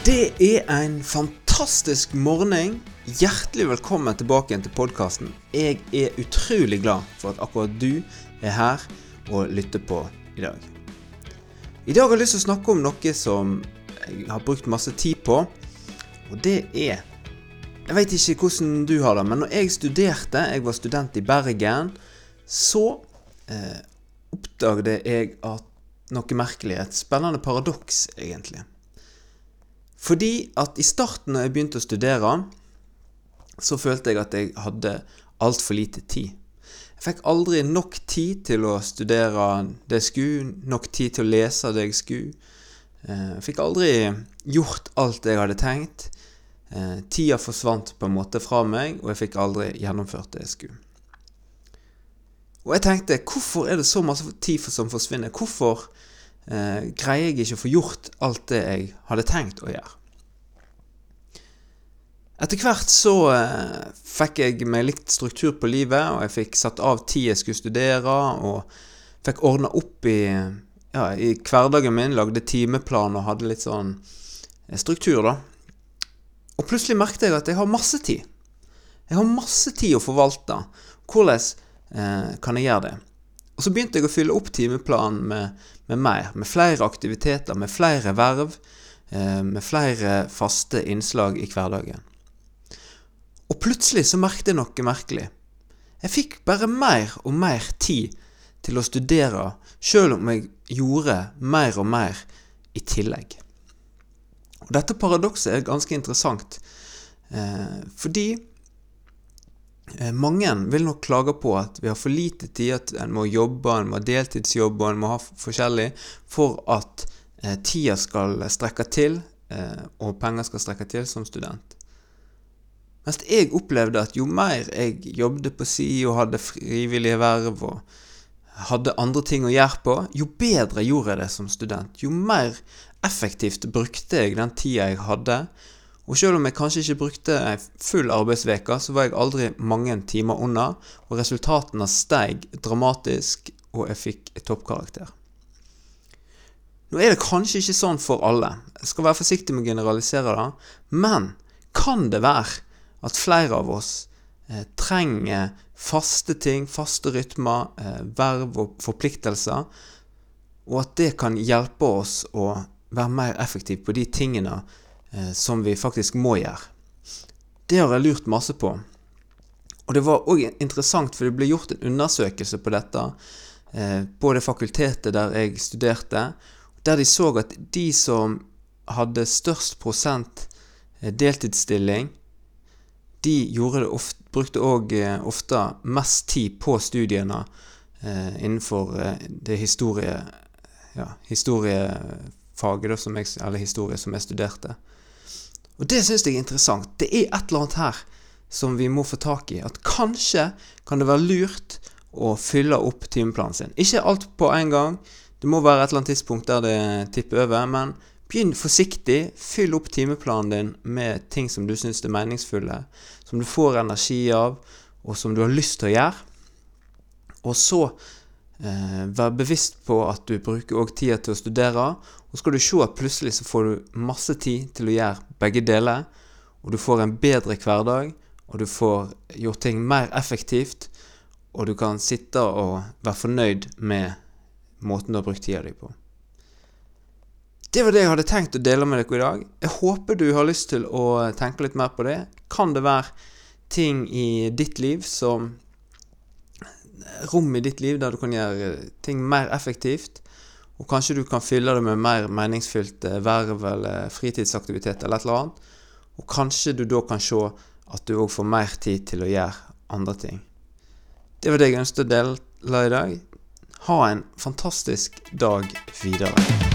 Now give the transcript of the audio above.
Det er en fantastisk morgen. Hjertelig velkommen tilbake igjen til podkasten. Jeg er utrolig glad for at akkurat du er her og lytter på i dag. I dag har jeg lyst til å snakke om noe som jeg har brukt masse tid på, og det er Jeg vet ikke hvordan du har det, men når jeg studerte, jeg var student i Bergen, så eh, oppdaget jeg at noe merkelig, et spennende paradoks, egentlig. Fordi at i starten når jeg begynte å studere, så følte jeg at jeg hadde altfor lite tid. Jeg fikk aldri nok tid til å studere det jeg skulle, nok tid til å lese det jeg skulle. Eh, jeg fikk aldri gjort alt jeg hadde tenkt. Eh, tida forsvant på en måte fra meg, og jeg fikk aldri gjennomført det jeg skulle. Og jeg tenkte, hvorfor er det så masse tid som forsvinner? Hvorfor eh, greier jeg ikke å få gjort alt det jeg hadde tenkt å gjøre? Etter hvert så eh, fikk jeg meg litt struktur på livet, og jeg fikk satt av tid jeg skulle studere, og fikk ordna opp i, ja, i hverdagen min, lagde timeplan og hadde litt sånn eh, struktur, da. Og plutselig merket jeg at jeg har masse tid. Jeg har masse tid å forvalte. Hvordan eh, kan jeg gjøre det? Og så begynte jeg å fylle opp timeplanen med, med mer, med flere aktiviteter, med flere verv, eh, med flere faste innslag i hverdagen. Og plutselig så merket jeg noe merkelig. Jeg fikk bare mer og mer tid til å studere, sjøl om jeg gjorde mer og mer i tillegg. Og dette paradokset er ganske interessant, eh, fordi mange vil nok klage på at vi har for lite tid, at en må jobbe, en må ha og en må ha forskjellig for at eh, tida skal strekke til, eh, og penger skal strekke til som student. Mens jeg opplevde at jo mer jeg jobbet på si og hadde frivillige verv og hadde andre ting å gjøre på, jo bedre gjorde jeg det som student. Jo mer effektivt brukte jeg den tida jeg hadde. Og selv om jeg kanskje ikke brukte ei full arbeidsveke, så var jeg aldri mange timer unna, og resultatene steg dramatisk, og jeg fikk toppkarakter. Nå er det kanskje ikke sånn for alle, jeg skal være forsiktig med å generalisere det, men kan det være at flere av oss eh, trenger faste ting, faste rytmer, eh, verv og forpliktelser, og at det kan hjelpe oss å være mer effektiv på de tingene som vi faktisk må gjøre. Det har jeg lurt masse på. Og det var òg interessant, for det ble gjort en undersøkelse på dette eh, på det fakultetet der jeg studerte, der de så at de som hadde størst prosent eh, deltidsstilling, de ofte, brukte òg eh, ofte mest tid på studiene eh, innenfor eh, det historie, ja, historiefaget, som jeg, eller historie, som jeg studerte. Og det syns jeg er interessant. Det er et eller annet her som vi må få tak i. At kanskje kan det være lurt å fylle opp timeplanen sin. Ikke alt på en gang. Det må være et eller annet tidspunkt der det tipper over. Men Begynn forsiktig. Fyll opp timeplanen din med ting som du syns er meningsfulle, som du får energi av, og som du har lyst til å gjøre. Og så vær bevisst på at du bruker òg tida til å studere. Og skal du se at plutselig så får du masse tid til å gjøre begge deler. Og du får en bedre hverdag, og du får gjort ting mer effektivt. Og du kan sitte og være fornøyd med måten du har brukt tida di på. Det var det jeg hadde tenkt å dele med dere i dag. Jeg håper du har lyst til å tenke litt mer på det. Kan det være ting i ditt liv som Rom i ditt liv der du kan gjøre ting mer effektivt? Og kanskje du kan fylle det med mer meningsfylt verv eller fritidsaktivitet eller et eller annet. Og kanskje du da kan se at du òg får mer tid til å gjøre andre ting. Det var det jeg ønsket å dele i dag. Ha en fantastisk dag videre.